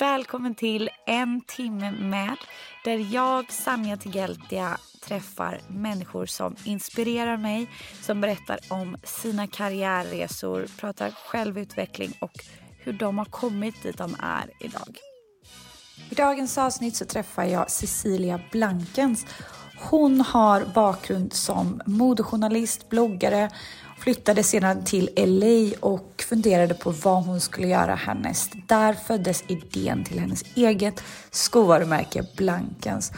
Välkommen till En timme med där jag, Sanja Tigeltia, träffar människor som inspirerar mig, som berättar om sina karriärresor, pratar självutveckling och hur de har kommit dit de är idag. I dagens avsnitt så träffar jag Cecilia Blankens. Hon har bakgrund som modejournalist, bloggare, flyttade sedan till LA och funderade på vad hon skulle göra härnäst. Där föddes idén till hennes eget skovarumärke Blankens.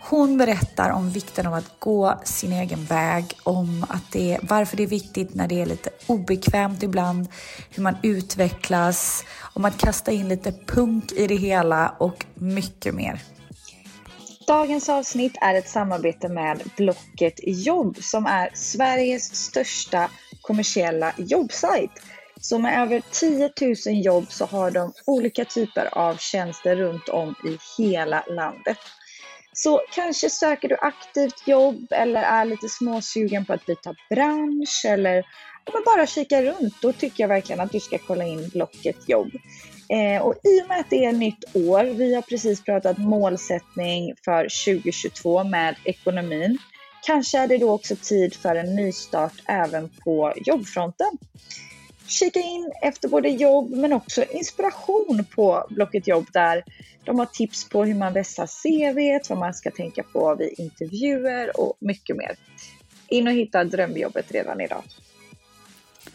Hon berättar om vikten av att gå sin egen väg, om att det, varför det är viktigt när det är lite obekvämt ibland, hur man utvecklas, om att kasta in lite punk i det hela och mycket mer. Dagens avsnitt är ett samarbete med Blocket Jobb som är Sveriges största kommersiella jobbsajt. Så med över 10 000 jobb så har de olika typer av tjänster runt om i hela landet. Så kanske söker du aktivt jobb eller är lite småsugen på att byta bransch eller men bara kika runt. Då tycker jag verkligen att du ska kolla in Blocket jobb. Eh, och i och med att det är nytt år, vi har precis pratat målsättning för 2022 med ekonomin, kanske är det då också tid för en nystart även på jobbfronten. Kika in efter både jobb men också inspiration på Blocket jobb där de har tips på hur man vässar CV, vad man ska tänka på vid intervjuer och mycket mer. In och hitta drömjobbet redan idag.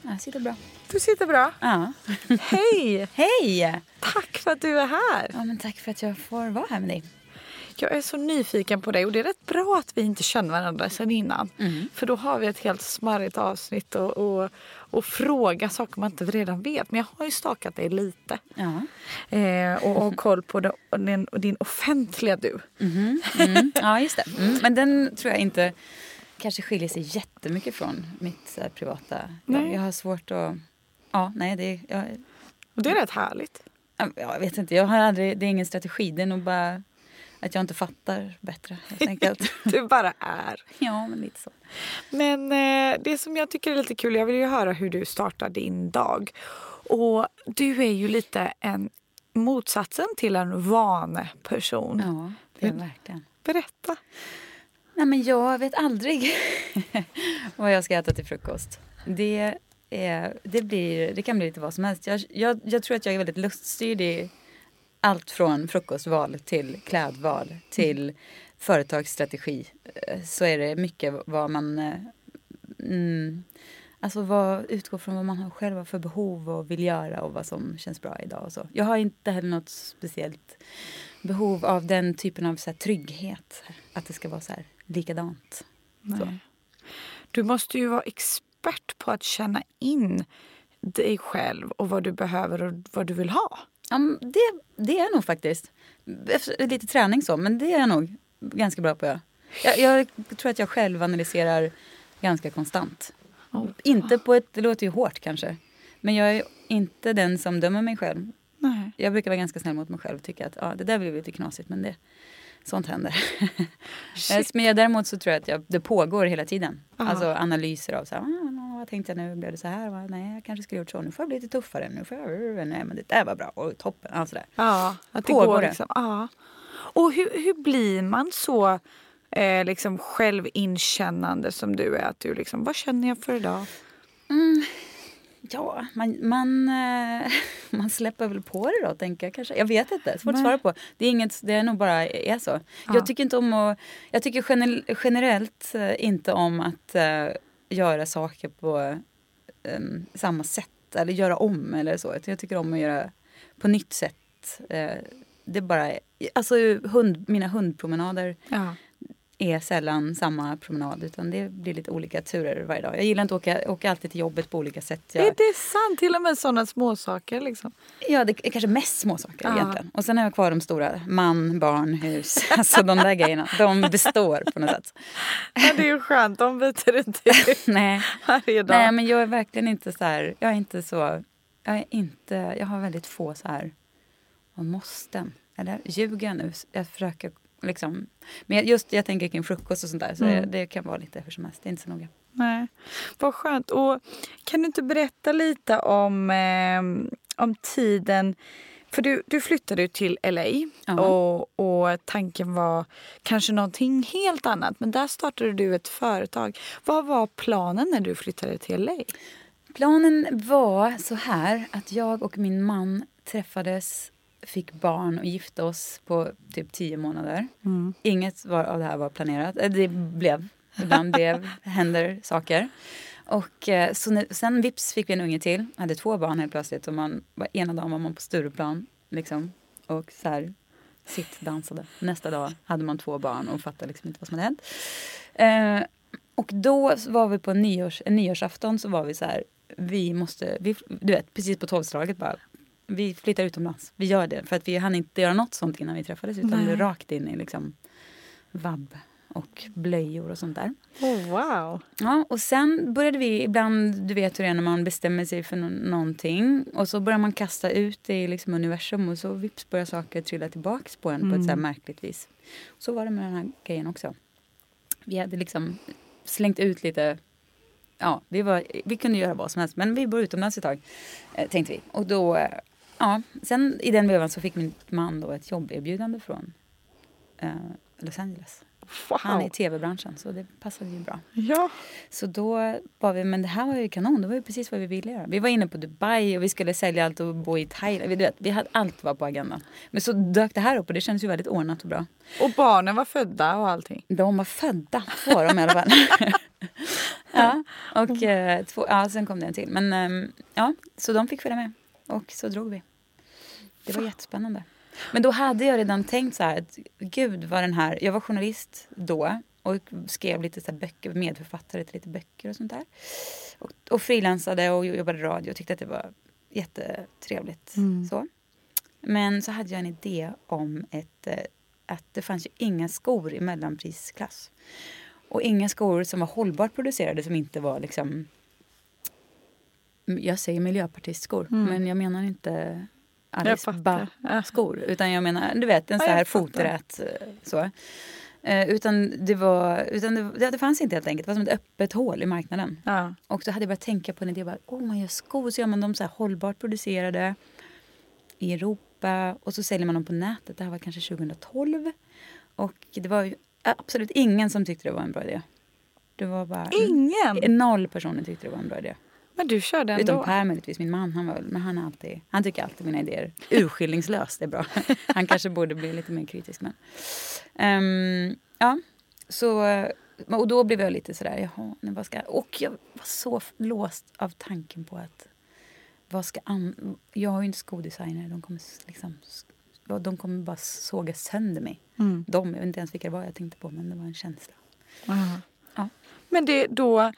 Jag sitter bra. Du sitter bra? Ja. Hej! Hej! Tack för att du är här. Ja, men tack för att jag får vara här med dig. Jag är så nyfiken på dig och det är rätt bra att vi inte känner varandra sedan innan. Mm. För då har vi ett helt smarrigt avsnitt och, och, och fråga saker man inte redan vet. Men jag har ju stakat dig lite. Ja. Eh, och, och koll på din, din offentliga du. Mm. Mm. Ja, just det. Mm. Men den tror jag inte kanske skiljer sig jättemycket från mitt här, privata. Nej. Jag har svårt att... Ja, nej, det, jag, det är rätt härligt. Jag vet inte, jag har aldrig, det är ingen strategi. Det är nog bara att jag inte fattar bättre helt enkelt. du bara är. Ja, men lite så. Men eh, det som jag tycker är lite kul, jag vill ju höra hur du startar din dag. Och du är ju lite en motsatsen till en vaneperson. Ja, det är verkligen. Berätta. Nej, men jag vet aldrig vad jag ska äta till frukost. Det, är, det, blir, det kan bli lite vad som helst. Jag, jag, jag tror att jag är väldigt luststyrd i allt från frukostval till klädval till mm. företagsstrategi. Så är det mycket vad man... Eh, mm, alltså vad, utgår från vad man har för behov och vill göra och vad som känns bra idag. Och så. Jag har inte heller något speciellt behov av den typen av så här, trygghet. Att det ska vara så här, likadant. Så. Du måste ju vara expert på att känna in dig själv och vad du behöver och vad du vill ha. Ja, det, det är nog faktiskt. Efter lite träning så, men det är jag nog ganska bra på. Jag, jag tror att jag själv analyserar ganska konstant. Oh. Inte på ett, det låter ju hårt kanske. Men jag är inte den som dömer mig själv. Nej. Jag brukar vara ganska snäll mot mig själv och tycka att ja, det där blev lite knasigt men det, sånt händer. men jag, däremot så tror jag att jag, det pågår hela tiden. Aha. Alltså analyser av så här, ah, vad tänkte jag nu, blev det så här? Nej, jag kanske skulle gjort så. Nu får jag bli lite tuffare. Nu får jag, nej men det där var bra och toppen. Alltså där. Ja, att det pågår går liksom. Ja. Och hur, hur blir man så eh, liksom självinkännande som du är? Att du liksom, vad känner jag för idag? Ja, man, man, eh, man släpper väl på det då, tänker jag kanske. Jag vet inte, svårt att svara på. Det är, inget, det är nog bara är så. Ja. Jag tycker inte om att, jag tycker generellt eh, inte om att uh, göra saker på um, samma sätt eller göra om eller så. Jag tycker om att göra på nytt sätt. Det är bara, alltså hund, mina hundpromenader ja. Är sällan samma promenad utan det blir lite olika turer varje dag. Jag gillar inte att åka, åka alltid till jobbet på olika sätt. Jag, Är det sant? Till och med sådana småsaker liksom? Ja, det är kanske mest småsaker Ja. egentligen. Och sen har jag kvar de stora. Man, barn, hus. Alltså de där grejerna. De består på något sätt. Ja, det är ju skönt. De byter inte Nej. varje dag. Nej, men jag är verkligen inte så här. Jag är inte så. Jag är inte. Jag har väldigt få så här. Vad måste? Eller ljuger jag nu? Jag försöker liksom. Men just jag tänker kring frukost och sånt där. Så Mm. det kan vara lite hur som helst. Det är inte så noga. Nej. Vad skönt. Och kan du inte berätta lite om, eh, om tiden... För du, du flyttade till LA och, och tanken var kanske någonting helt annat. Men där startade du ett företag. Vad var planen när du flyttade till LA? Planen var så här att jag och min man träffades, fick barn och gifte oss på typ tio månader. Inget var, av det här var planerat. Eh, Det blev. Ibland blev, händer saker. Och eh, så när, sen vips fick vi en unge till. Hade två barn helt plötsligt. Och man, var- ena dagen var man på Stureplan liksom, och så här, sitt dansade. Nästa dag hade man två barn och fattade liksom inte vad som hade hänt. Eh, och då var vi på en, nyårs, en nyårsafton så var vi så här, vi måste, vi, du vet precis på tolvslaget bara, vi flyttar utomlands. Vi gör det för att vi hann inte göra något sånt innan vi träffades utan Nej. rakt in i liksom vabb och blöjor och sånt där. Oh, wow. Ja, och sen började vi ibland, du vet hur det är när man bestämmer sig för nå- någonting och så börjar man kasta ut det i liksom universum och så vips börjar saker trilla tillbaks på en på ett så här märkligt vis. Så var det med den här grejen också. Vi hade liksom slängt ut lite, ja, vi, var, vi kunde göra vad som helst men vi bor utomlands ett tag, eh, tänkte vi. Och då, eh, ja, sen i den vevan så fick min man då ett jobberbjudande från eh, Los Angeles. Han är i Wow. tv-branschen så det passade ju bra. Ja. Så då var vi, men det här var ju kanon, det var ju precis vad vi ville göra. Vi var inne på Dubai och vi skulle sälja allt och bo i Thailand. Vi, vet, vi hade, allt var på agendan. Men så dök det här upp och det kändes ju väldigt ordnat och bra. Och barnen var födda och allting. De var födda, två av dem i alla fall. ja, och eh, två, ja, sen kom det en till. Men ehm, ja, så de fick följa med. Och så drog vi. Det var jättespännande. Men då hade jag redan tänkt så här att gud vad den här, jag var journalist då och skrev lite så böcker, medförfattare till lite böcker och sånt där. Och, och frilansade och jobbade radio och tyckte att det var jättetrevligt. Så. Men så hade jag en idé om ett, eh, att det fanns ju inga skor i mellanprisklass. Och inga skor som var hållbart producerade som inte var liksom jag säger miljöpartistskor, men jag menar inte Alice. Ba-skor. Utan jag menar, du vet, en Ja, så här foträt eh, så. Eh, utan det var, utan det, det fanns inte helt enkelt. Det var som ett öppet hål i marknaden. Ja. Och då hade jag börjat tänka på en idé. Bara, oh, man gör skor så gör man dem så här hållbart producerade i Europa och så säljer man dem på nätet. Det här var kanske 2012. Och det var ju absolut ingen som tyckte det var en bra idé. Det var bara Ingen? noll personer tyckte det var en bra idé. Men du körde ändå? Utom Per möjligtvis, min man. Han, var, väl- men han, är alltid, han tycker alltid mina idéer urskillningslöst är bra. Han kanske borde bli lite mer kritisk. Men, Ehm, ja, så, och då blev jag lite sådär, jaha, nu vad ska jag... Och jag var så låst av tanken på att vad ska an, jag har ju inte skodesigner, de kommer liksom de kommer bara såga sönder mig. Mm. De, jag vet inte ens vilka det var jag tänkte på, men det var en känsla. Aha. Ja. Men det då...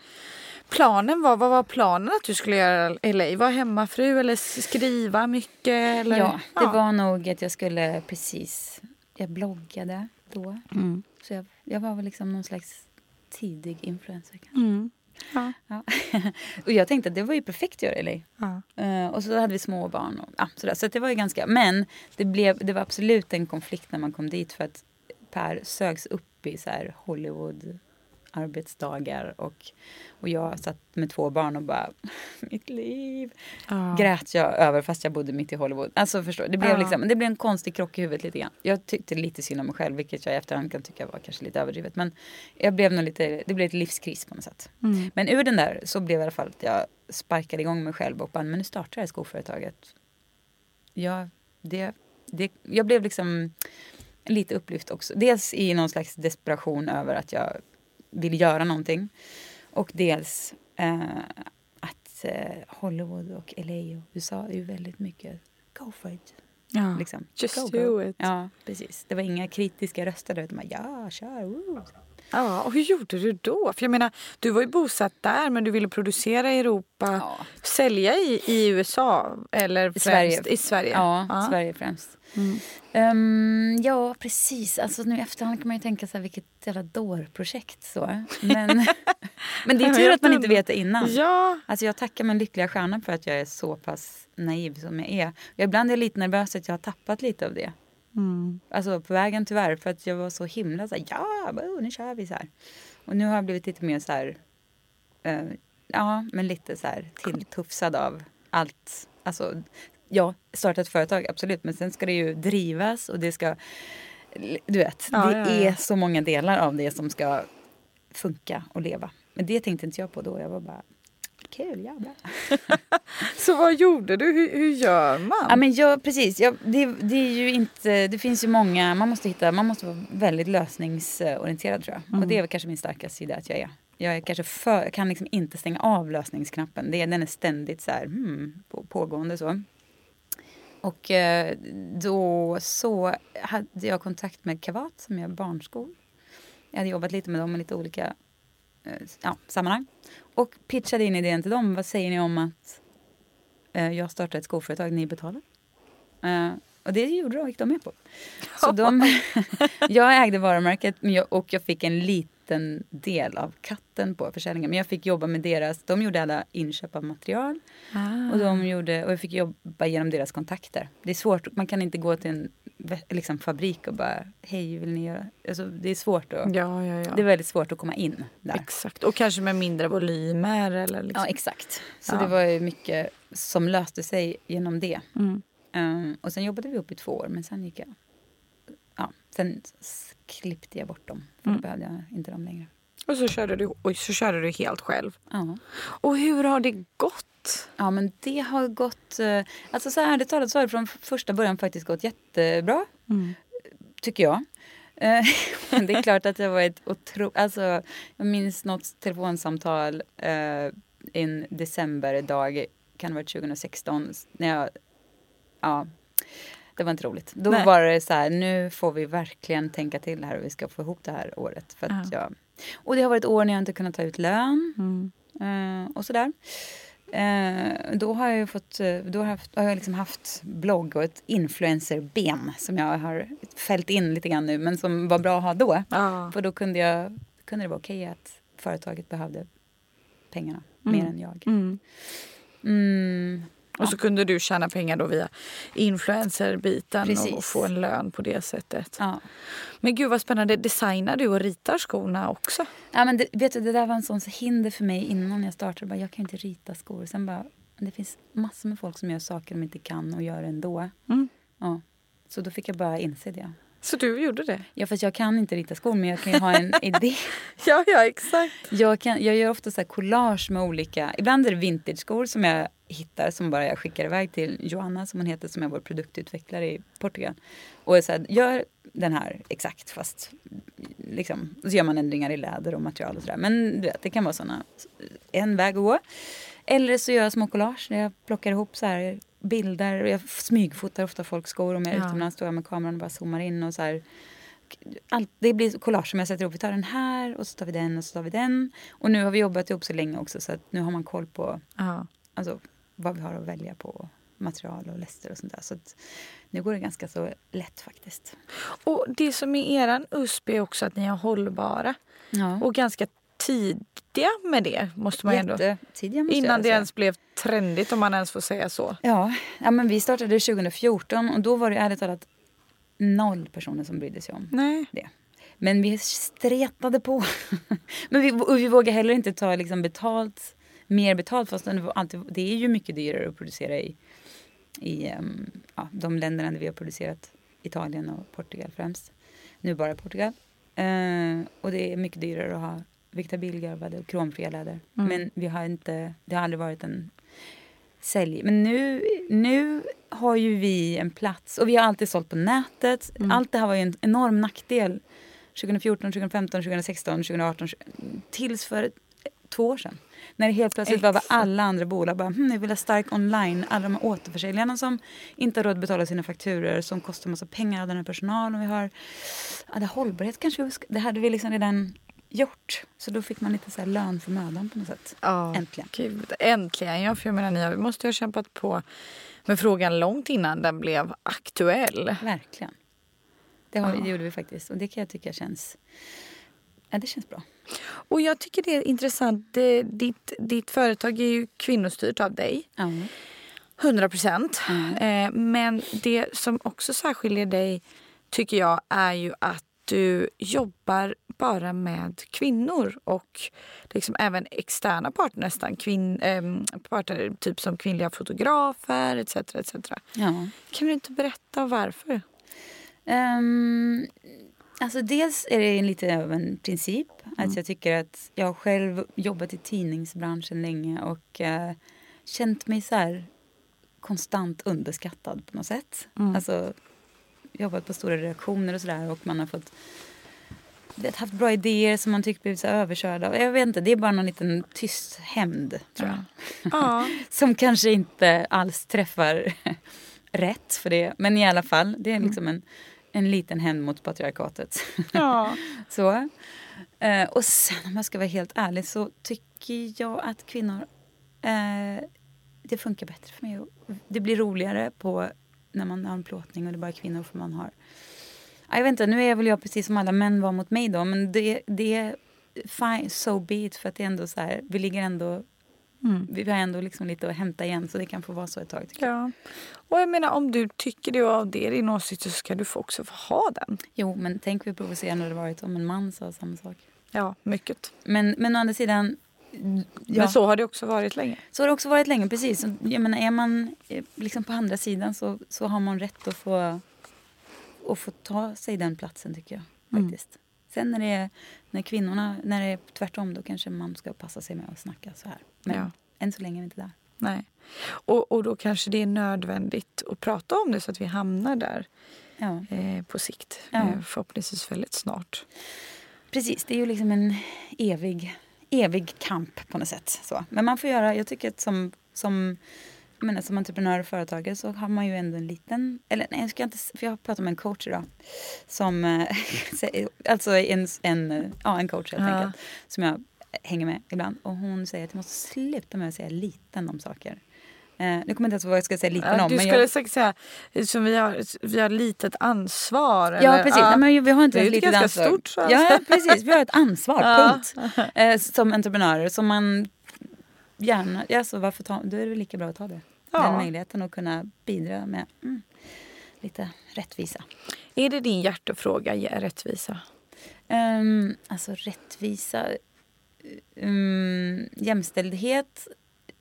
Planen var, vad var planen att du skulle göra i LA? Var hemmafru eller skriva mycket? Eller? Ja, det var nog att jag skulle precis... Jag bloggade då. Mm. Så jag, jag var väl liksom någon slags tidig influencer. kanske. Mm. Ja. Ja. och jag tänkte att det var ju perfekt att göra i LA. Ja. Eh, och så hade vi små barn. Och, ja, sådär. Så det var ju ganska... Men det, blev, det var absolut en konflikt när man kom dit för att Per sögs upp i så här Hollywood arbetsdagar och, och jag satt med två barn och bara mitt liv Ja. grät jag över fast jag bodde mitt i Hollywood. Alltså förstår, det, blev Ja. liksom, det blev en konstig krock i huvudet lite grann. Jag tyckte lite synd om mig själv vilket jag i efterhand kan tycka var kanske lite överdrivet. Men jag blev nog lite, det blev ett livskris på något sätt. Mm. Men ur den där så blev i alla fall att jag sparkade igång mig själv och bara, men nu startar jag skoföretaget. Ja, det, det, jag blev liksom lite upplyft också. Dels i någon slags desperation över att jag ville göra någonting. Och dels eh, att eh, Hollywood och LA och USA är ju väldigt mycket go for it. Ja. Liksom. Just Go, do go. it. Ja, precis. Det var inga kritiska röster där utan bara ja, kör, woo. Ja, och hur gjorde du då? För jag menar, du var ju bosatt där men du ville producera i Europa. Ja. Sälja i, i USA eller främst Sverige. i Sverige? Ja, Sverige främst. Mm. Ehm, ja, precis. Alltså, nu i efterhand kan man ju tänka så här, vilket jävla dårprojekt. Så. Men, men det är tur att man inte vet det innan. Ja. Alltså, jag tackar min lyckliga stjärna för att jag är så pass naiv som jag är. Jag ibland är jag lite nervös att jag har tappat lite av det. Mm. Alltså på vägen tyvärr för att jag var så himla så här, ja, oh, nu kör vi så här. Och nu har jag blivit lite mer så här, eh, ja, men lite så här tilltufsad av allt. Alltså, ja, starta ett företag, absolut, men sen ska det ju drivas och det ska, du vet, Ja, det ja, ja. är så många delar av det som ska funka och leva. Men det tänkte inte jag på då, jag var bara, kul, jävlar. Så vad gjorde du? Hur, hur gör man? Ja, men jag, precis. Jag, det, det, är ju inte, det finns ju många, man måste, hitta, man måste vara väldigt lösningsorienterad tror jag. Och det är kanske min starkaste sida att jag är. Jag är kanske för, jag kan liksom inte stänga av lösningsknappen. Det, är- den är ständigt så här, hmm, på, pågående så. Och eh, då så hade jag kontakt med Kavat som gör barnskor. Jag hade jobbat lite med dem i lite olika eh, ja, sammanhang. Och pitchade in idén till dem. Vad säger ni om att eh, jag startar ett skoföretag, ni betalar? Och det gjorde de, gick de med på. Så de, jag ägde varumärket och jag fick en liten del av katten på försäljningen. Men jag fick jobba med deras, de gjorde alla inköp av material. Ah. Och, de gjorde, och jag fick jobba genom deras kontakter. Det är svårt, man kan inte gå till en liksom, fabrik och bara hej vill ni göra? Alltså, det är svårt att, Ja, ja, ja. det är väldigt svårt att komma in där. Exakt. Och kanske med mindre volymer eller liksom. Ja exakt. Så det var ju mycket som löste sig genom det. Mm. Um, och sen jobbade vi upp i två år men sen gick jag, ja sen klippte jag bort dem. För Mm. då behövde jag inte dem längre. Och så körde, du, och så körde du helt själv. Ja. Och hur har det gått? Ja men det har gått, eh, alltså så ärligt talat så har det från första början faktiskt gått jättebra. Tycker jag. Eh, Men det är klart att det var ett otro... Alltså, jag minns något telefonsamtal eh, en decemberdag, kan ha varit 2016, när jag... Ja, det var inte roligt. Då Nej. var det så här, nu får vi verkligen tänka till här och vi ska få ihop det här året. För att Ja. jag, och det har varit år när jag inte kunnat ta ut lön Mm. eh, och sådär. Eh, då har jag fått, eh, då har jag, haft, har jag liksom haft blogg och ett influencerben som jag har fällt in lite grann nu men som var bra att ha då. Ja. För då kunde, jag, kunde det vara okej att företaget behövde pengarna Mm. mer än jag. Mm. Mm, Och så kunde du tjäna pengar då via influencerbiten och Precis. få en lön på det sättet. ja. Men gud vad spännande. Designar du och ritar skorna också? Ja, men det, vet du, det där var en sån hinder för mig innan jag startade. Bara, jag kan inte rita skor. Sen bara, det finns massor med folk som gör saker de inte kan och gör ändå. Mm. Ja. Så då fick jag bara inse det. Så du gjorde det? Ja, fast jag kan inte rita skor, men jag kan ju ha en idé. Ja, ja exakt. Jag, kan, jag gör ofta så collage med olika... Ibland är det vintage-skor som jag hittar som bara jag skickar iväg till Joanna, som hon heter, som är vår produktutvecklare i Portugal. Och så här, gör den här exakt, fast liksom, och så gör man ändringar i läder och material och sådär. Men du vet, det kan vara såna, en väg att gå. Eller så gör jag små collage där jag plockar ihop så här bilder. Och jag smygfotar ofta folks skor. Om jag är Ja. utomlands står jag med kameran och bara zoomar in och så här allt, det blir collage som jag sätter ihop. Vi tar den här och så tar vi den och så tar vi den. Och nu har vi jobbat ihop så länge också så att nu har man koll på Ja. alltså, vad vi har att välja på. Material och läster och sånt där. Så att nu går det ganska så lätt faktiskt. Och det som är eran USP är också att ni är hållbara. Ja. Och ganska tidiga med det måste man ju ändå... Jättetidiga måste Innan det ens blev trendigt om man ens får säga så. Ja, ja men vi startade 2014 och då var det ärligt talat noll personer som brydde sig om Nej. det. Men vi stretade på. Men vi, vi vågar heller inte ta liksom betalt, mer betalt fast det, är ju mycket dyrare att producera i, i ehm, ja, de länderna där vi har producerat. Italien och Portugal främst. Nu bara Portugal. Eh, och det är mycket dyrare att ha vegetabiliegarvade och kromfria läder. Mm. Men vi har inte, det har aldrig varit en sälj. Men nu, nu har ju vi en plats och vi har alltid sålt på nätet. Mm. Allt det här var ju en enorm nackdel 2014, 2015, 2016, 2018 tills för två år sedan. När det helt plötsligt var Exakt. alla andra bolag bara hm, jag vill ha stark online. Alla de här återförsäljarna som inte har råd att betala sina fakturer som kostar massa pengar av den här personalen vi har. Ja, det hållbarhet kanske vi, sk- det hade vi liksom redan gjort. Så då fick man lite så här lön för mödan på något sätt. Ja, Äntligen. Gud, äntligen. Ja, för jag menar, ni måste ju ha kämpat på med frågan långt innan den blev aktuell. Verkligen. Det, har, Ja. det gjorde vi faktiskt. Och det kan jag tycka känns... Ja, det känns bra. Och jag tycker det är intressant. Det, ditt, ditt företag är ju kvinnostyrt av dig. 100 procent. Eh, men det som också särskiljer dig tycker jag är ju att du jobbar bara med kvinnor och liksom även externa parter nästan. Kvin, ehm, parter typ som kvinnliga fotografer etc. etc. ja. Kan du inte berätta varför? Ehm, alltså dels är det lite av en princip. Att jag tycker att jag har själv jobbat i tidningsbranschen länge och eh, känt mig så här konstant underskattad på något sätt. Alltså jobbat på stora redaktioner och sådär och man har fått vet, haft bra idéer som man tyckt blivit så överkörda. Jag vet inte, det är bara någon liten tyst hämnd tror jag. Ja. Som kanske inte alls träffar rätt för det. Men i alla fall, det är liksom en, en liten hämnd mot patriarkatet. ja. så. Eh, och sen om jag ska vara helt ärlig så tycker jag att kvinnor, eh, det funkar bättre för mig. Det blir roligare på när man har en plåtning och det är bara kvinnor för man har Ja, Jag vet inte, nu är väl jag precis som alla män var mot mig då men det, det är fine, so be it för att det är ändå så här, vi ligger ändå vi har ändå liksom lite att hämta igen så det kan få vara så ett tag. Tycker jag. ja. Och jag menar om du tycker det och av det är din åsikt så ska du få också få ha den. Jo, men tänk hur provocerande det varit om en man sa samma sak. Ja, mycket. Men, men å andra sidan, ja, Men så har det också varit länge. så har det också varit länge. Precis. Jag menar, är man eh, liksom på andra sidan så, så har man rätt att få, att få ta sig den platsen tycker jag. faktiskt. Sen när det är när kvinnorna, när det är tvärtom då kanske man ska passa sig med att snacka så här. Men Ja. än så länge är vi inte där. Nej. Och, och då kanske det är nödvändigt att prata om det så att vi hamnar där Ja. eh, på sikt. Ja. Eh, förhoppningsvis väldigt snart. Precis, det är ju liksom en evig, evig kamp på något sätt. Så. Men man får göra, jag tycker att som, som, jag menar, som entreprenör och företagare så har man ju ändå en liten, eller nej jag ska inte, för jag har pratat med en coach idag. Som, eh, alltså en, en, ja, en coach helt Ja. enkelt. Som jag hänger med ibland. Och hon säger att jag måste sluta med att säga liten om saker. Eh, nu kommer jag inte ens vad jag ska säga liten om. du men skulle jag, säkert säga som vi har, vi har litet ansvar. Ja, eller? precis. Nej, men vi har inte Det är ett litet ganska ansvar. stort så. Ja, precis. Vi har ett ansvar, punkt. Eh, som entreprenörer. Som man gärna... Alltså, varför ta, då är det väl lika bra att ta det. Ja. Den möjligheten att kunna bidra med mm, lite rättvisa. Är det din hjärtefråga, rättvisa? Um, alltså rättvisa... Um, jämställdhet...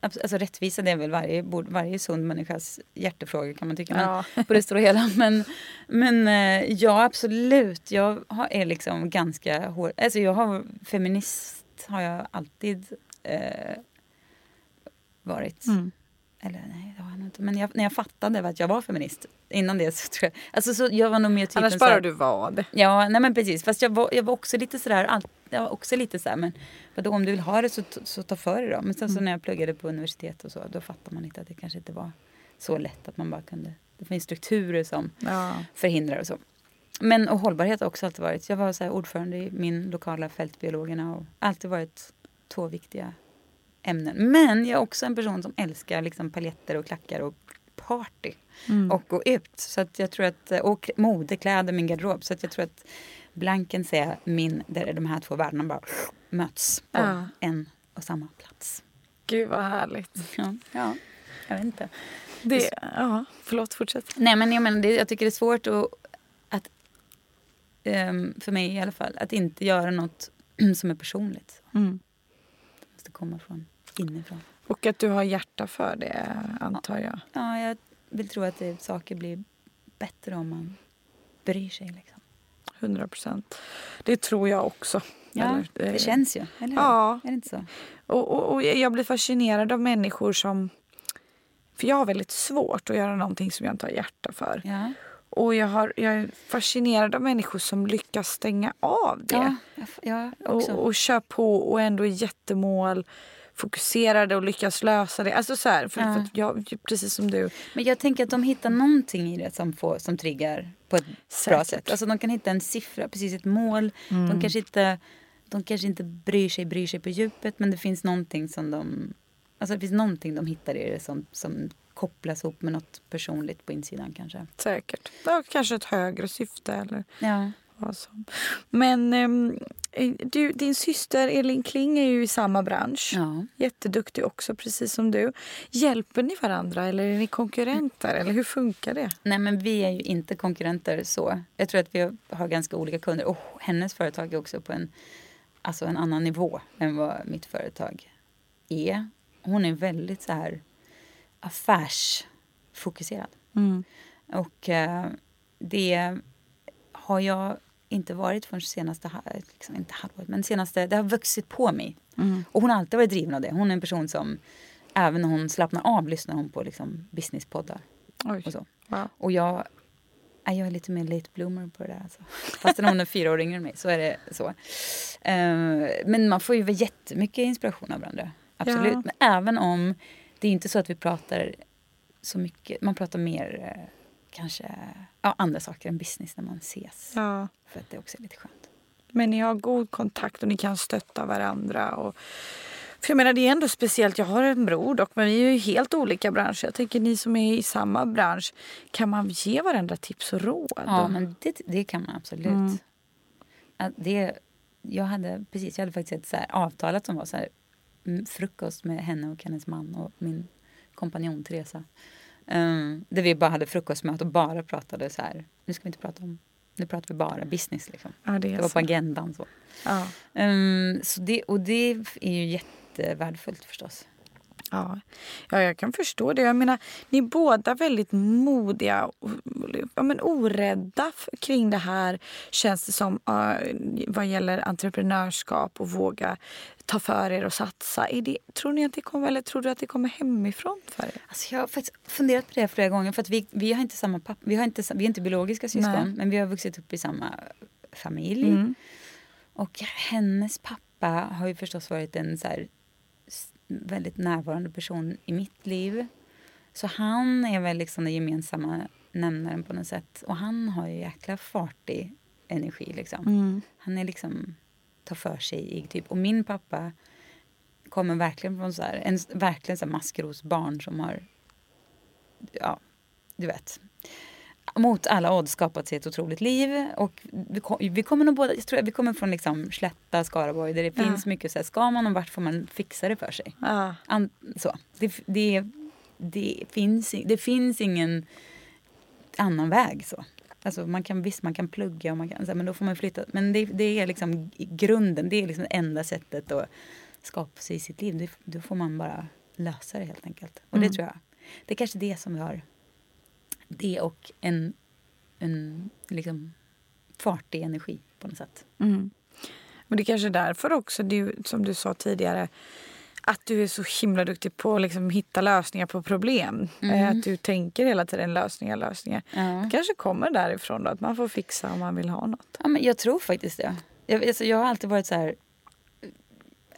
Alltså rättvisa det är väl varje, varje sund människas hjärtefråga kan man tycka. Men, Ja. på det stora hela. Men, men eh, ja, absolut. Jag har, är liksom ganska hård. Alltså jag har feminist har jag alltid eh, varit. Mm. Eller nej, det har jag inte. Men jag, när jag fattade att jag var feminist. Innan det så tror jag. Alltså så jag var nog mer typen Annars bara du var det. Ja, nej men precis. Fast jag var, jag var också lite sådär, all, jag var också lite sådär, men vadå, om du vill ha det så, så ta för dig då. Men sen så när jag pluggade på universitet och så, då fattar man lite att det kanske inte var så lätt att man bara kunde, det finns strukturer som Ja. förhindrar och så. Men och hållbarhet har också alltid varit, jag var så här ordförande i min lokala fältbiologerna och alltid varit två viktiga ämnen. Men jag är också en person som älskar liksom paljetter och klackar och party och gå ut. Så att jag tror att, och mode, kläder, min garderob. Så att jag tror att blanken är min, där de här två världarna bara möts på Ja. en och samma plats. Gud vad härligt. Ja, ja jag vet inte. Det, ja, förlåt, fortsätt. Nej men jag menar, det, jag tycker det är svårt att, att ehm, för mig i alla fall, att inte göra något som är personligt. Mm. Det måste komma från inifrån. Och att du har hjärta för det, antar jag. Ja, jag vill tro att det, saker blir bättre om man bryr sig. Liksom. 100 procent. Det tror jag också. Ja, Eller, eh, det känns ju, eller? Ja. Är det inte så? Och, och, och jag blir fascinerad av människor som... För jag har väldigt svårt att göra någonting som jag inte har hjärta för. Ja. Och jag, har, jag är fascinerad av människor som lyckas stänga av det. Ja, jag, jag också. och, och kör på och ändå är jättemål fokuserade och lyckas lösa det. Alltså så här, för, Ja. för jag, precis som du. Men jag tänker att de hittar någonting i det som, får, som triggar på ett bra Säkert. sätt. Alltså de kan hitta en siffra, precis ett mål. Mm. De kanske inte de kanske inte bryr sig, bryr sig på djupet men det finns någonting som de, alltså det finns någonting de hittar i det som, som kopplas ihop med något personligt på insidan kanske. Säkert. Ja, kanske ett högre syfte eller Ja. Som. Men ehm, du, din syster Elin Kling är ju i samma bransch. Ja. Jätteduktig också, precis som du. Hjälper ni varandra eller är ni konkurrenter? Eller hur funkar det? Nej men vi är ju inte konkurrenter så. Jag tror att vi har ganska olika kunder och hennes företag är också på en, alltså en annan nivå än vad mitt företag är. Hon är väldigt så här affärsfokuserad. Och eh, det har jag inte varit förrän senaste, liksom, inte halvåret, men senaste, det har vuxit på mig. Och hon har alltid varit driven av det. Hon är en person som, även när hon slappnar av, lyssnar hon på liksom, businesspoddar Oj. och så. Wow. Och jag, jag är lite mer late bloomer på det där. Alltså. Fast hon är fyra år yngre än mig så är det så. Eh, men man får ju jättemycket inspiration av varandra. Absolut. Ja. Men även om det är inte så att vi pratar så mycket. Man pratar mer eh, kanske ja, andra saker än business när man ses. Ja. För att det också är lite skönt. Men ni har god kontakt och ni kan stötta varandra. Och, för jag menar, det är ändå speciellt. Jag har en bror dock, men vi är ju helt olika branscher. Jag tänker ni som är i samma bransch, kan man ge varandra tips och råd? Ja, men det, det kan man absolut. Mm. Det, jag hade precis, jag hade faktiskt ett så här avtalat som var så här, mm, frukost med henne och hennes man och min kompanjon Teresa. Um, där vi bara hade frukostmöte och bara pratade så här, nu ska vi inte prata om, nu pratar vi bara business liksom. ja, det är Det var så. på agendan så. Ja. Um, så det, och det är ju jättevärdefullt förstås. Ja. ja, jag kan förstå det. Jag menar, ni är båda väldigt modiga och ja, men orädda kring det här, känns det som, vad gäller entreprenörskap och våga ta för er och satsa. Det, tror ni att det kommer, eller tror du att det kommer hemifrån för er? Alltså jag har faktiskt funderat på det flera gånger. För att vi, vi har inte samma pappa, vi, har inte, vi är inte biologiska syskon Nej. men vi har vuxit upp i samma familj. Mm. Och hennes pappa har ju förstås varit en så här, väldigt närvarande person i mitt liv. Så han är väl liksom den gemensamma nämnaren på något sätt. Och han har ju jäkla fartig energi liksom. Mm. Han är liksom, tar för sig i typ. Och min pappa kommer verkligen från så här, en verkligen så maskrosbarn som har, ja, du vet, mot alla odds skapat sig ett otroligt liv. Och vi, kom, vi kommer nog båda, jag tror vi kommer från liksom Slätta, Skaraborg där det Ja. finns mycket så här, ska man och vart får man fixa det för sig. Ja. An, så. Det, det, det, finns, det finns ingen annan väg. så. Alltså man kan, visst, man kan plugga, och man kan, här, men då får man flytta. Men det, det är liksom grunden, det är liksom det enda sättet att skapa sig sitt liv. Det, då får man bara lösa det helt enkelt. Och det Mm. tror jag. Det är kanske det som vi har. Det och en, en liksom fartig energi på något sätt. Mm. Men det är kanske är därför också, du, som du sa tidigare, att du är så himla duktig på att liksom hitta lösningar på problem. Eh, Att du tänker hela tiden lösningar, lösningar. Ja. Det kanske kommer därifrån då, att man får fixa om man vill ha något. Ja, men jag tror faktiskt det. Jag, alltså, jag har alltid varit så här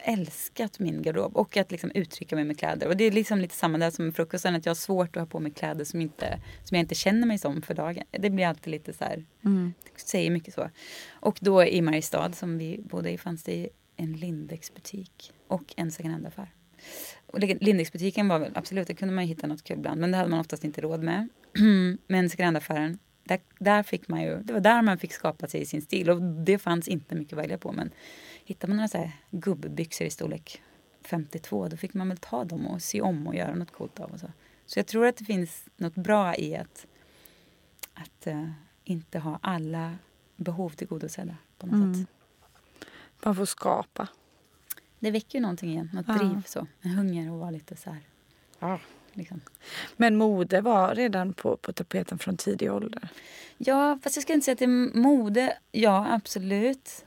älskat min garderob och att liksom uttrycka mig med kläder. Och det är liksom lite samma där som med frukosten, att jag har svårt att ha på mig kläder som, inte, som jag inte känner mig som för dagen. Det blir alltid lite så här, säger mycket så. Och då i Mariestad som vi bodde i fanns det en Lindex-butik och en second hand-affär. Lindex-butiken var väl absolut, där kunde man hitta något kul ibland, men det hade man oftast inte råd med. men second hand-affären, där, där fick man ju, det var där man fick skapa sig sin stil och det fanns inte mycket att välja på. Men hittar man några så här gubbbyxor i storlek 52 då fick man väl ta dem och sy om och göra något coolt av. Och så. så jag tror att det finns något bra i att, att eh, inte ha alla behov tillgodosedda på något Mm. sätt. Man får skapa. Det väcker ju någonting igen, något Ja. driv så. En hunger och vara lite så här. Ja. Liksom. Men mode var redan på, på tapeten från tidig ålder. Ja, fast jag ska inte säga att det är mode. Ja, absolut.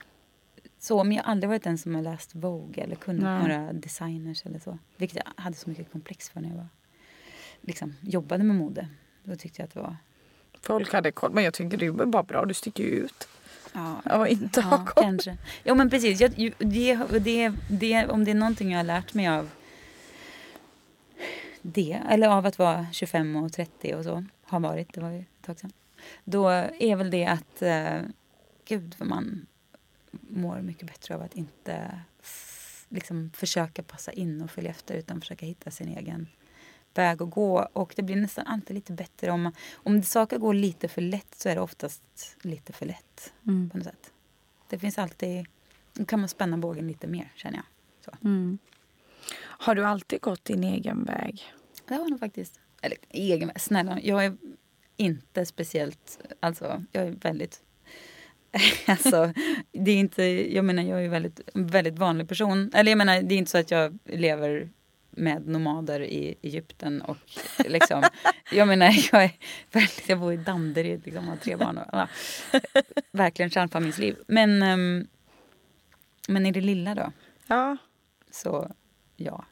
Så, men jag har aldrig varit den som har läst Vogue eller kunnat Nej. några designers eller så. Vilket jag hade så mycket komplex för när jag var, liksom, jobbade med mode. Då tyckte jag att det var... Folk hade koll, men jag tycker det är bara bra, du sticker ju ut. Ja, Ja, inte ha ja koll. kanske. Jo, men precis. Jag, det, det, det, om det är någonting jag har lärt mig av det, eller av att vara 25 och 30 och så, har varit, det var ju ett tag sedan. Då är väl det att, eh, gud vad man mår mycket bättre av att inte liksom försöka passa in och följa efter utan försöka hitta sin egen väg att gå. Och det blir nästan alltid lite bättre om, om saker går lite för lätt så är det oftast lite för lätt Mm. på något sätt. Det finns alltid, då kan man spänna bågen lite mer känner jag. Mm. Har du alltid gått din egen väg? Det har nog faktiskt. Eller egen väg, snälla. Jag är inte speciellt, alltså jag är väldigt Alltså, det är inte, jag menar jag är väldigt, en väldigt vanlig person. Eller jag menar det är inte så att jag lever med nomader i Egypten och liksom, jag menar jag är väldigt, jag bor i Danderyd liksom, har tre barn och ja, verkligen kärnfamiljsliv. Men, ehm, men i det lilla då, Ja. så ja,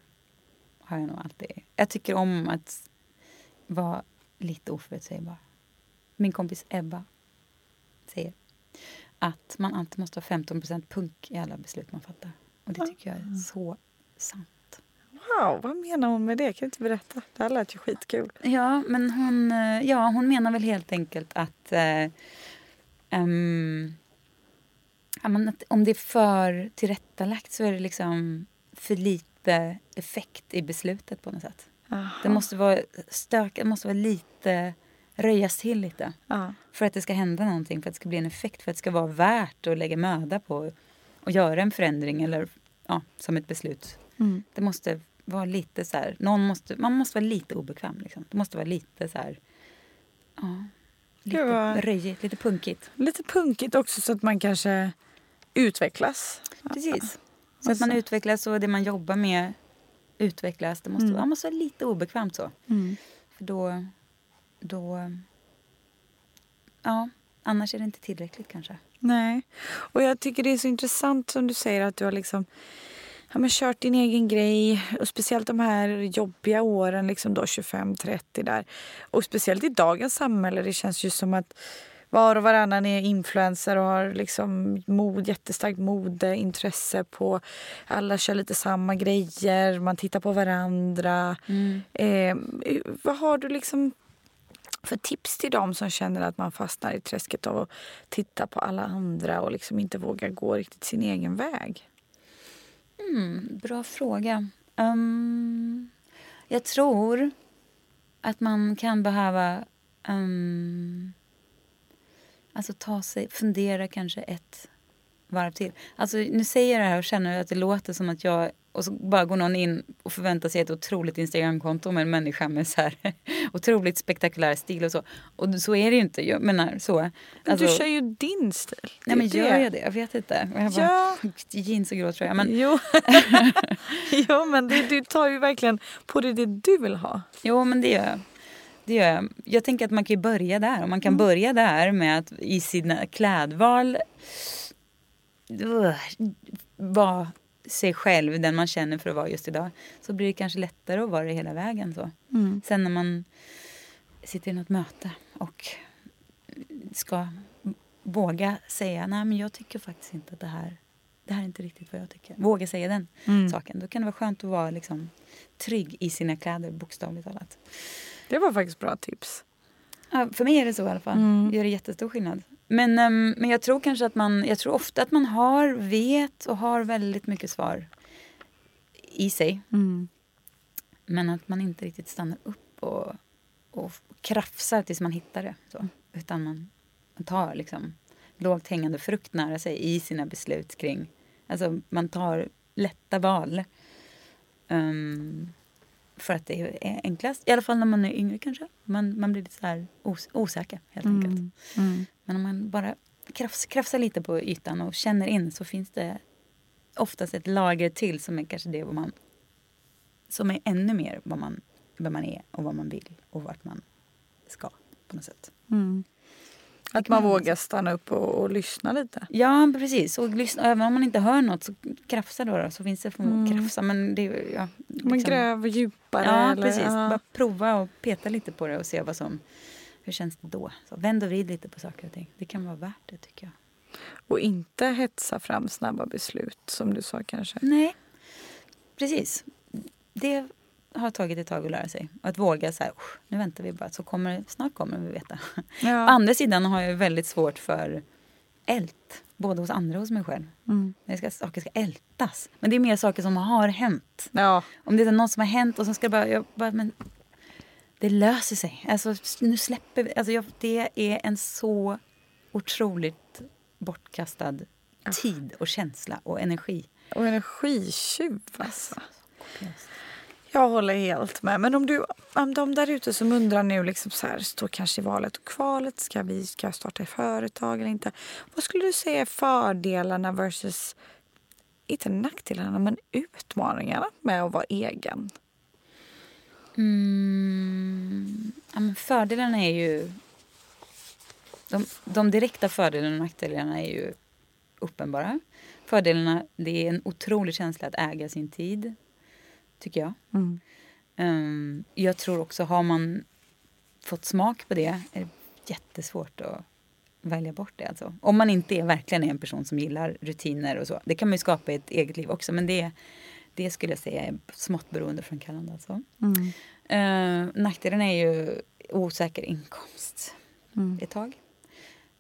har jag nog alltid. Jag tycker om att vara lite oförutsägbar. Min kompis Ebba säger att man alltid måste ha 15% punk i alla beslut man fattar. Och det tycker jag är så sant. Wow, vad menar hon med det? Kan du inte berätta? Det här lät ju skitkul. Ja, men hon, eh, ja, hon menar väl helt enkelt att, eh, men att om det är för tillrättalagt så är det liksom för lite effekt i beslutet på något sätt. Aha. Det måste vara stök, det måste vara lite, röjas till lite. Ja. För att det ska hända någonting, för att det ska bli en effekt, för att det ska vara värt att lägga möda på att göra en förändring eller ja, som ett beslut. Mm. Det måste vara lite så här, någon måste, man måste vara lite obekväm. Liksom. Det måste vara lite så här, ja, lite vad- röjigt, lite punkigt. Lite punkigt också så att man kanske utvecklas. Precis. Så att man utvecklas och det man jobbar med utvecklas. Det måste, Mm. vara- man måste vara lite obekvämt så. Mm. För då, då... Ja, annars är det inte tillräckligt kanske. Nej. Och jag tycker det är så intressant som du säger att du har liksom ja, men kört din egen grej. Och speciellt de här jobbiga åren, liksom då 25-30 där. Och speciellt i dagens samhälle. Det känns ju som att var och varannan är influencer och har liksom mod, jättestarkt modeintresse på... Alla kör lite samma grejer, man tittar på varandra. Eh, vad har du liksom för tips till dem som känner att man fastnar i träsket av att titta på alla andra och liksom inte vågar gå riktigt sin egen väg? Mm, bra fråga. Um, jag tror att man kan behöva um, alltså ta sig, fundera kanske ett varv till. Alltså, nu säger jag det här och känner att det låter som att jag och så bara går någon in och förväntar sig ett otroligt Instagramkonto med en människa med så här otroligt spektakulär stil och så. Och så är det ju inte. Jag menar så. Men Alltså, du kör ju din stil. Nej men gör jag det? Jag vet inte. Jag bara, Ja. Jeans och grå tröja. Men, Jo, jo men det, du tar ju verkligen på dig det du vill ha. Jo, men det gör jag. Det gör jag. Jag tänker att man kan ju börja där. Och man kan börja där med att i sina klädval uh, vara sig själv, den man känner för att vara just idag. Så blir det kanske lättare att vara det hela vägen. så. Sen när man sitter i något möte och ska våga säga nej men jag tycker faktiskt inte att det här, det här är inte riktigt vad jag tycker. Våga säga den saken. Då kan det vara skönt att vara liksom, trygg i sina kläder, bokstavligt talat. Det var faktiskt bra tips. Ja, för mig är det så i alla fall. Mm. Det gör det jättestor skillnad. Men, ehm, men jag tror kanske att man, jag tror ofta att man har, vet och har väldigt mycket svar i sig. Men att man inte riktigt stannar upp och, och krafsar tills man hittar det. Så. Utan man, man tar liksom lågt hängande frukt nära sig i sina beslut kring... Alltså man tar lätta val. Ehm, för att det är enklast. I alla fall när man är yngre kanske. Man, man blir lite så här os- osäker helt enkelt. Men om man bara krafs, krafsar lite på ytan och känner in så finns det oftast ett lager till som är kanske det vad man som är ännu mer vad man, vad man är och vad man vill och vart man ska på något sätt. Att man vågar stanna upp och, och lyssna lite. Ja, precis. Och lyssna, även om man inte hör något så krafsa då, då så finns det för att krafsa. Men det, ja, Man liksom- gräver djupare. Ja, eller, precis. ja. Bara prova och peta lite på det och se vad som... Hur känns det då? Så vänd och vrid lite på saker och ting. Det kan vara värt det tycker jag. Och inte hetsa fram snabba beslut som du sa kanske. Nej, precis. Det har tagit ett tag att lära sig. Att våga så här, "Usch, nu väntar vi bara så kommer, snart kommer vi veta. Å Ja. andra sidan har jag väldigt svårt för ält. Både hos andra och hos mig själv. Mm. Det ska, saker ska ältas. Men det är mer saker som har hänt. Ja. Om det är något som har hänt och så ska det bara, jag bara men det löser sig. Alltså nu släpper vi. Alltså jag, det är en så otroligt bortkastad tid och känsla och energi. Och energitjuv alltså. Jag håller helt med. Men om, du, om de där ute som undrar nu, liksom så här, står kanske i valet och kvalet, ska vi ska jag starta ett företag eller inte? Vad skulle du säga är fördelarna versus, inte nackdelarna, men utmaningarna med att vara egen? Mm, ja, men fördelarna är ju... De, de direkta fördelarna och nackdelarna är ju uppenbara. Fördelarna, det är en otrolig känsla att äga sin tid, tycker jag. Mm. Um, jag tror också, har man fått smak på det är det jättesvårt att välja bort det. Alltså. Om man inte är verkligen är en person som gillar rutiner och så. Det kan man ju skapa i ett eget liv också, men det, det skulle jag säga är smått beroendeframkallande. Alltså. Mm. Uh, nackdelen är ju osäker inkomst Mm. ett tag,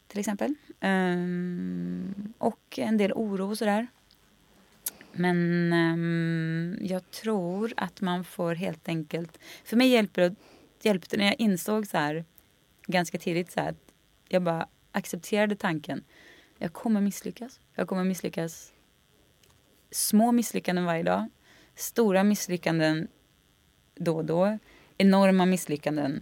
till exempel. Um, och en del oro och sådär. Men um, jag tror att man får helt enkelt... För mig hjälper det, hjälpte när jag insåg så här ganska tidigt så här, att jag bara accepterade tanken. Jag kommer misslyckas. Jag kommer misslyckas. Små misslyckanden varje dag. Stora misslyckanden då och då. Enorma misslyckanden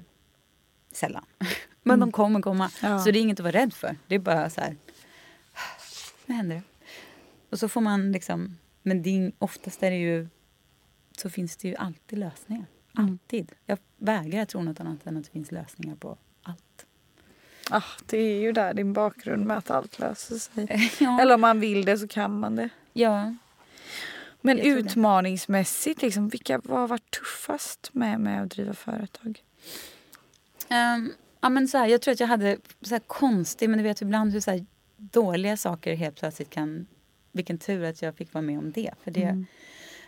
sällan. Men Mm. de kommer komma. Ja. Så det är inget att vara rädd för. Det är bara så här... Nu händer det. Och så får man liksom... Men är, oftast är det ju... Så finns det ju alltid lösningar. Mm. Alltid. Jag vägrar tro något annat än att det finns lösningar på allt. Ah, det är ju där din bakgrund med att allt löser sig. ja. Eller om man vill det så kan man det. ja. Men utmaningsmässigt, liksom, vilka, vad har varit tuffast med, med att driva företag? Ehm, ja, men så här, jag tror att jag hade så här konstig, men du vet ibland hur så här dåliga saker helt plötsligt kan... Vilken tur att jag fick vara med om det. För det Mm.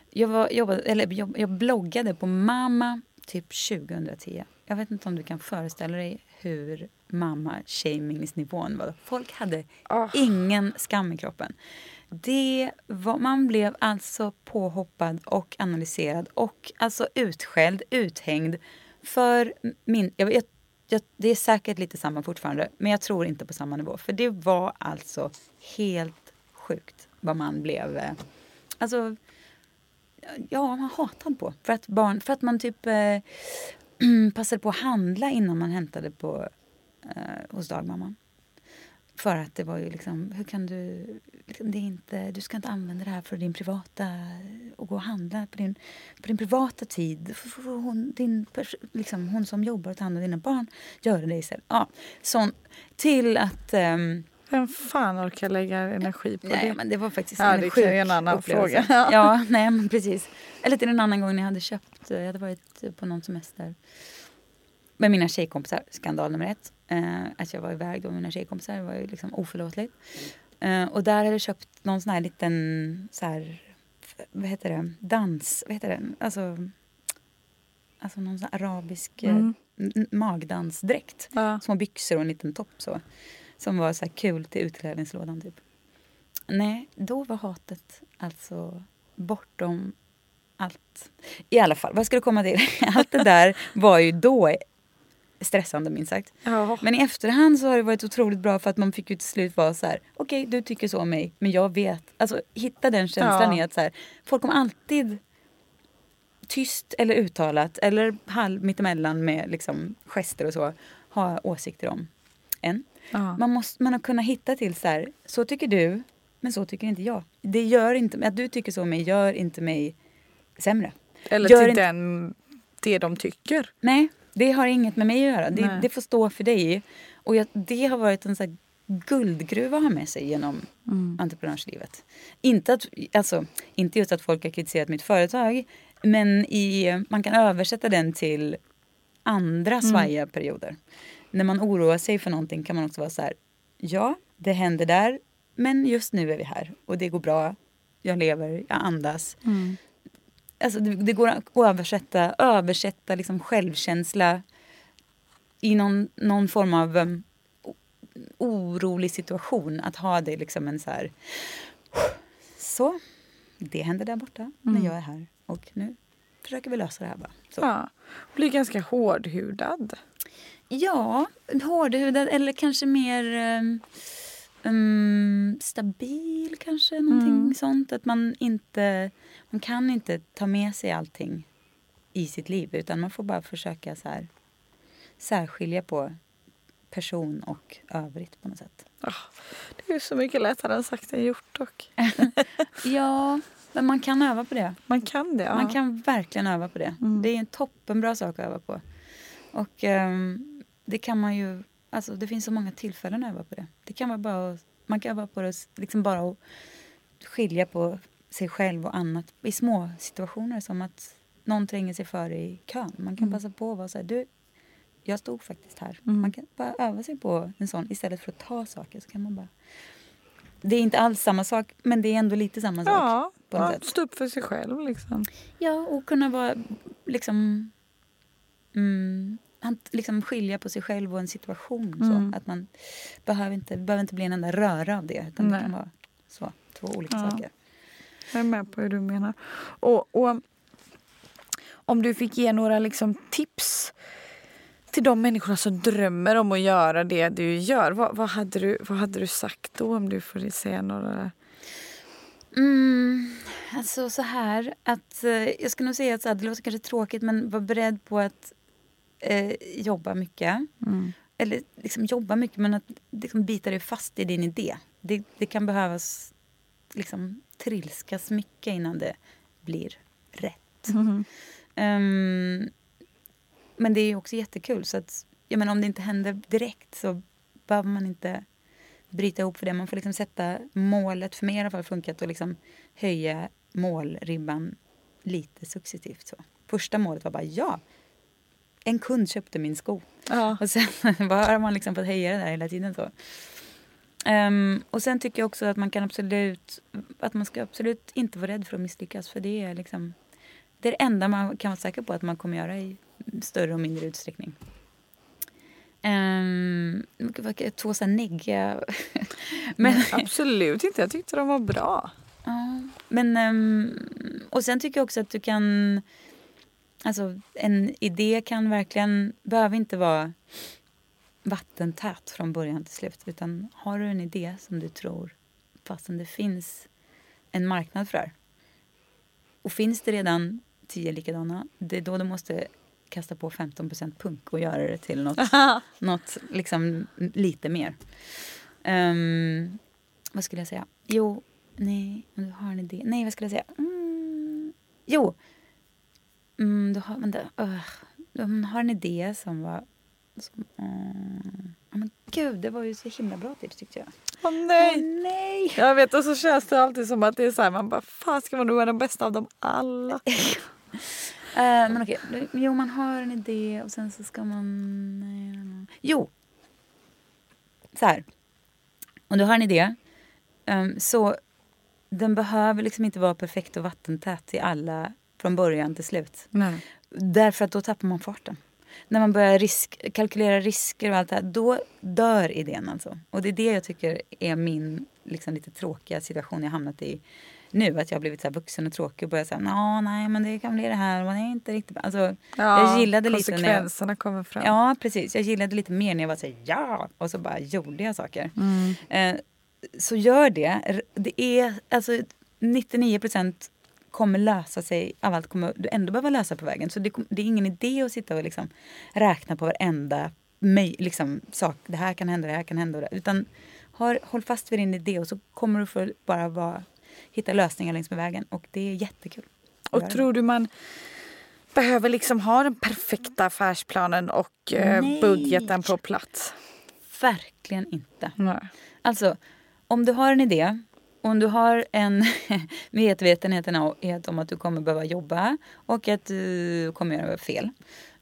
jag, var, jobbade, eller jag, jag bloggade på Mamma typ 2010. Jag vet inte om du kan föreställa dig hur mamma-shamingsnivån var. Folk hade Ah. ingen skam i kroppen. Det var, man blev alltså påhoppad och analyserad och alltså utskälld, uthängd för min... Jag, jag, jag, det är säkert lite samma fortfarande, men jag tror inte på samma nivå. För det var alltså helt sjukt vad man blev... Eh, alltså, ja, man hatad på. För att, barn, för att man typ eh, passade på att handla innan man hämtade på, eh, hos dagmamman. För att det var ju liksom, hur kan du... Liksom, det är inte, du ska inte använda det här för din privata... Och gå och handla på din, på din privata tid. Hon, din, pers- liksom, hon som jobbar och tar hand om dina barn, gör det istället. Ja, sån, till att... Eh, vem fan orkar lägga energi på Nej, det? men det var faktiskt Ja, en det sjuk ju en annan upplevelse. fråga. ja, nej men precis. Eller till en annan gång när jag hade köpt, jag hade varit på någon semester med mina tjejkompisar. Skandal nummer ett. Eh, att jag var iväg då med mina tjejkompisar det var ju liksom oförlåtligt. Eh, och där hade jag köpt någon sån här liten, så här, vad heter det, dans, vad heter det, alltså, alltså någon sån arabisk eh, Mm. magdansdräkt Ja. små byxor och en liten topp så. Som var så här kul till utklädningslådan typ. Nej, då var hatet alltså bortom allt. I alla fall, vad ska jag komma till? Allt det där var ju då stressande minst sagt. Ja. Men i efterhand så har det varit otroligt bra för att man fick ju till slut vara så här, okej du tycker så om mig, men jag vet. Alltså hitta den känslan Ja. i att så här, folk kommer alltid tyst eller uttalat eller halv mittemellan med liksom gester och så ha åsikter om en. Ja. Man, måste, man har kunnat hitta till så här, så tycker du, men så tycker inte jag. Det gör inte, att du tycker så om mig gör inte mig sämre. Eller gör till inte- den, det de tycker. Nej, det har inget med mig att göra. Det, det får stå för dig. Och jag, det har varit en så här guldgruva att ha med sig genom entreprenörslivet. Inte, att, alltså, inte just att folk har kritiserat mitt företag, men i, man kan översätta den till andra svajiga perioder. När man oroar sig för någonting kan man också vara så här, ja, det händer där, men just nu är vi här och det går bra. Jag lever, jag andas. Alltså det, det går att översätta, översätta liksom självkänsla i någon, någon form av um, orolig situation att ha det liksom en så här... Så, det händer där borta, men jag är här och nu försöker vi lösa det här bara. Så. Ja. Blir ganska hårdhudad. Ja, hårdhudad eller kanske mer um, um, stabil kanske. Någonting sånt. Att man inte... Man kan inte ta med sig allting i sitt liv utan man får bara försöka så här, särskilja på person och övrigt på något sätt. Ah, det är så mycket lättare än sagt än gjort dock. Ja, men man kan öva på det. Man kan det. Ja. Man kan verkligen öva på det. Mm. Det är en toppenbra sak att öva på. Och ehm, det kan man ju... Alltså det finns så många tillfällen att öva på det. Det kan vara bara man kan öva på det liksom bara att skilja på sig själv och annat i små situationer som att någon tränger sig före i kön. Man kan Mm. passa på att vara så här, du, jag stod faktiskt här. Mm. Man kan bara öva sig på en sån istället för att ta saker. Så kan man bara... Det är inte alls samma sak, men det är ändå lite samma sak. Ja, på något ja, stå upp för sig själv liksom. Ja, och kunna vara liksom... Mm, han- liksom skilja på sig själv och en situation. Mm. Så. Att man behöver inte, behöver inte bli en enda röra av det. Utan Nej. det kan vara så, två olika Ja. saker. Jag är med på hur du menar. Och, och om du fick ge några liksom, tips till de människorna som drömmer om att göra det du gör. Vad, vad, hade, du, vad hade du sagt då om du får säga några? Mm, alltså så här att eh, jag skulle nog säga att så här, det låter kanske tråkigt men var beredd på att eh, jobba mycket. Mm. Eller liksom jobba mycket men att liksom bita dig fast i din idé. Det, det kan behövas liksom trilskas mycket innan det blir rätt. Mhm. Ehm, men det är också jättekul. Så att, jag menar, om det inte händer direkt så behöver man inte bryta ihop för det. Man får liksom sätta målet, för mig i alla fall funkat, att liksom höja målribban lite successivt. Så. Första målet var bara ja, en kund köpte min sko. Ja. Och sen bara har man liksom fått höja det där hela tiden. så. Ehm, och sen tycker jag också att man kan absolut, att man ska absolut inte vara rädd för att misslyckas. För det är liksom, det är det enda man kan vara säker på att man kommer göra i större och mindre utsträckning. Um, två så här neggiga... men, Nej, absolut inte. Jag tyckte de var bra. Ja, men... ehm, och sen tycker jag också att du kan... Alltså, en idé kan verkligen... behöver inte vara vattentät från början till slut. Utan har du en idé som du tror fastän det finns en marknad för det här. Och finns det redan tio likadana, det är då du måste kasta på 15% punk och göra det till något, något liksom lite mer. Ehm, vad skulle jag säga? Jo, nej, om du har en idé. Nej, vad skulle jag säga? Mm, jo, mm, du har, vänta, uh, du har en idé som var... Som, ja, men gud, det var ju så himla bra tips tyckte jag. Åh nej! Åh, nej! Jag vet, och så känns det alltid som att det är så här, man bara, fan ska man nog vara den bästa av dem alla? Eh, men okej, jo man har en idé och sen så ska man... nej. Jo! Så här. Om du har en idé ehm, så den behöver liksom inte vara perfekt och vattentät i alla från början till slut. Nej. Därför att då tappar man farten. När man börjar risk, kalkylera risker och allt det här, då dör idén alltså. Och det är det jag tycker är min liksom, lite tråkiga situation jag hamnat i nu. Att jag har blivit så här vuxen och tråkig och börjar säga "Nå, nej men det kan bli det här och det är inte riktigt bra." alltså, Jag gillade lite när jag- Konsekvenserna kommer fram. Ja precis, jag gillade lite mer när jag var så här, ja och så bara gjorde jag saker. Mm. Eh, så gör det. Det är alltså 99 procent kommer lösa sig av allt kommer du ändå behöva lösa på vägen. Så det, det är ingen idé att sitta och liksom räkna på varenda möj, liksom, sak. Det här kan hända, det här kan hända. Utan har, håll fast vid din idé och så kommer du få bara vara, hitta lösningar längs med vägen. Och det är jättekul. Och tror du man behöver liksom ha den perfekta affärsplanen och eh, Nej. budgeten på plats? Verkligen inte. Nej. Alltså, om du har en idé, om du har en medvetenhet om att du kommer behöva jobba och att du kommer göra fel,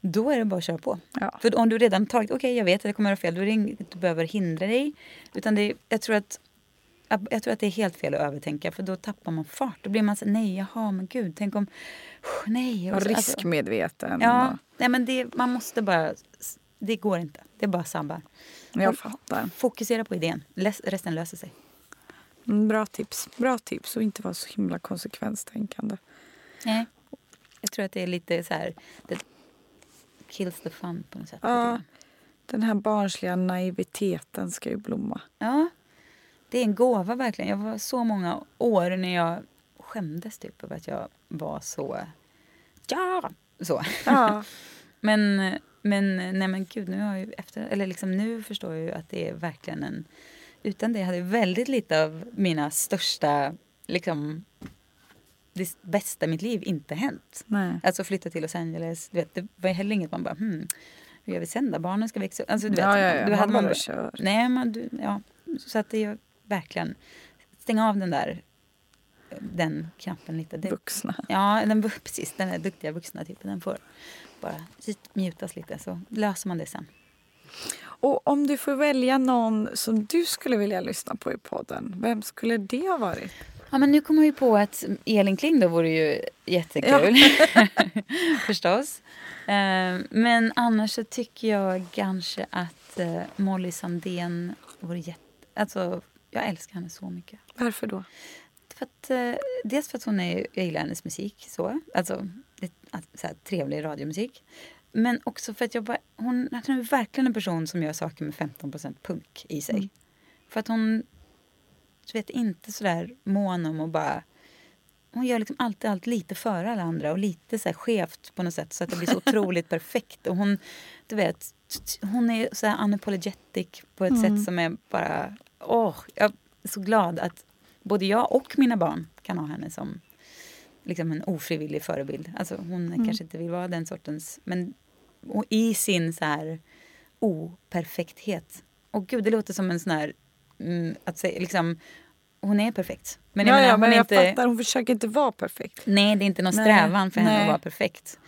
då är det bara att köra på. Ja. För om du redan tagit, okej jag vet att jag kommer göra fel, då är det inget du behöver hindra dig. Utan det, jag, tror att, jag tror att det är helt fel att övertänka för då tappar man fart. Då blir man så nej jaha men gud, tänk om, nej. Och så- alltså- riskmedveten. Ja, och- nej men det, man måste bara, det går inte. Det är bara sabbar. Jag fattar. Fokusera på idén. Resten löser sig. Mm, Bra tips. Bra tips och inte vara så himla konsekvenstänkande. Nej. Jag tror att det är lite så här... Det kills the fun på något sätt. Ja, den här barnsliga naiviteten ska ju blomma. Ja, det är en gåva verkligen. Jag var så många år när jag skämdes typ över att jag var så... Ja! Så. Ja, Men, men nej men gud, nu har jag ju efter, eller liksom nu förstår jag ju att det är verkligen en... Utan det hade väldigt lite av mina största, liksom, det bästa i mitt liv inte hänt. nej. Alltså flytta till Los Angeles, du vet, det var heller inget man bara hmm, hur gör vi sen då? Barnen ska växa upp. Alltså, du vet, Ja, ja, ja. Man hade man bara kör. Nej, men du, ja. Så att det är verkligen, stänga av den där, den knappen lite. Det, Vuxna. Ja, den, precis. Den där duktiga vuxna typen. Den får bara mjutas lite så löser man det sen. Och om du får välja någon som du skulle vilja lyssna på i podden, vem skulle det ha varit? Ja, men nu kommer vi på att Elin Kling då vore ju jättekul. Förstås. Eh, Men annars så tycker jag kanske att eh, Molly Sandén vore jätte... Alltså, jag älskar henne så mycket. Varför då? För att, eh, dels för att hon är, jag gillar hennes musik. Så. Alltså, det, så här, trevlig radiomusik. Men också för att jag bara, hon, hon är verkligen en person som gör saker med 15% punk i sig. För att hon du vet, inte sådär mån om att bara... Hon gör liksom alltid allt lite före alla andra och lite så skevt på något sätt så att det blir så otroligt perfekt. Och hon, du vet, hon är så här unapologetic på ett sätt som är bara... Åh, jag är så glad att både jag och mina barn kan ha henne som liksom en ofrivillig förebild. Alltså hon kanske inte vill vara den sortens... Men och i sin så här operfekthet. Och gud, det låter som en sån här... Mm, att säga, liksom, hon är perfekt. Men jag ja, menar, ja, men jag inte, fattar, hon försöker inte vara perfekt. Nej, det är inte någon Nej, strävan för henne nej. att vara perfekt.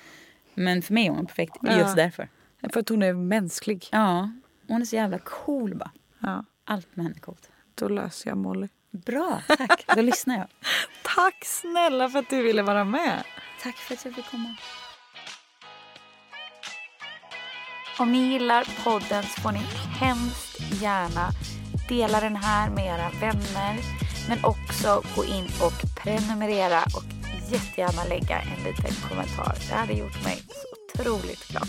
Men för mig är hon perfekt Ja. just därför. För att hon är mänsklig. Ja, hon är så jävla cool bara. Ja, Allt med henne är coolt. då löser jag Molly. Bra, tack. Då lyssnar jag. Tack snälla för att du ville vara med. Tack för att jag fick komma. Om ni gillar podden så får ni hemskt gärna dela den här med era vänner. Men också gå in och prenumerera och jättegärna lägga en liten kommentar. Det hade gjort mig så otroligt glad.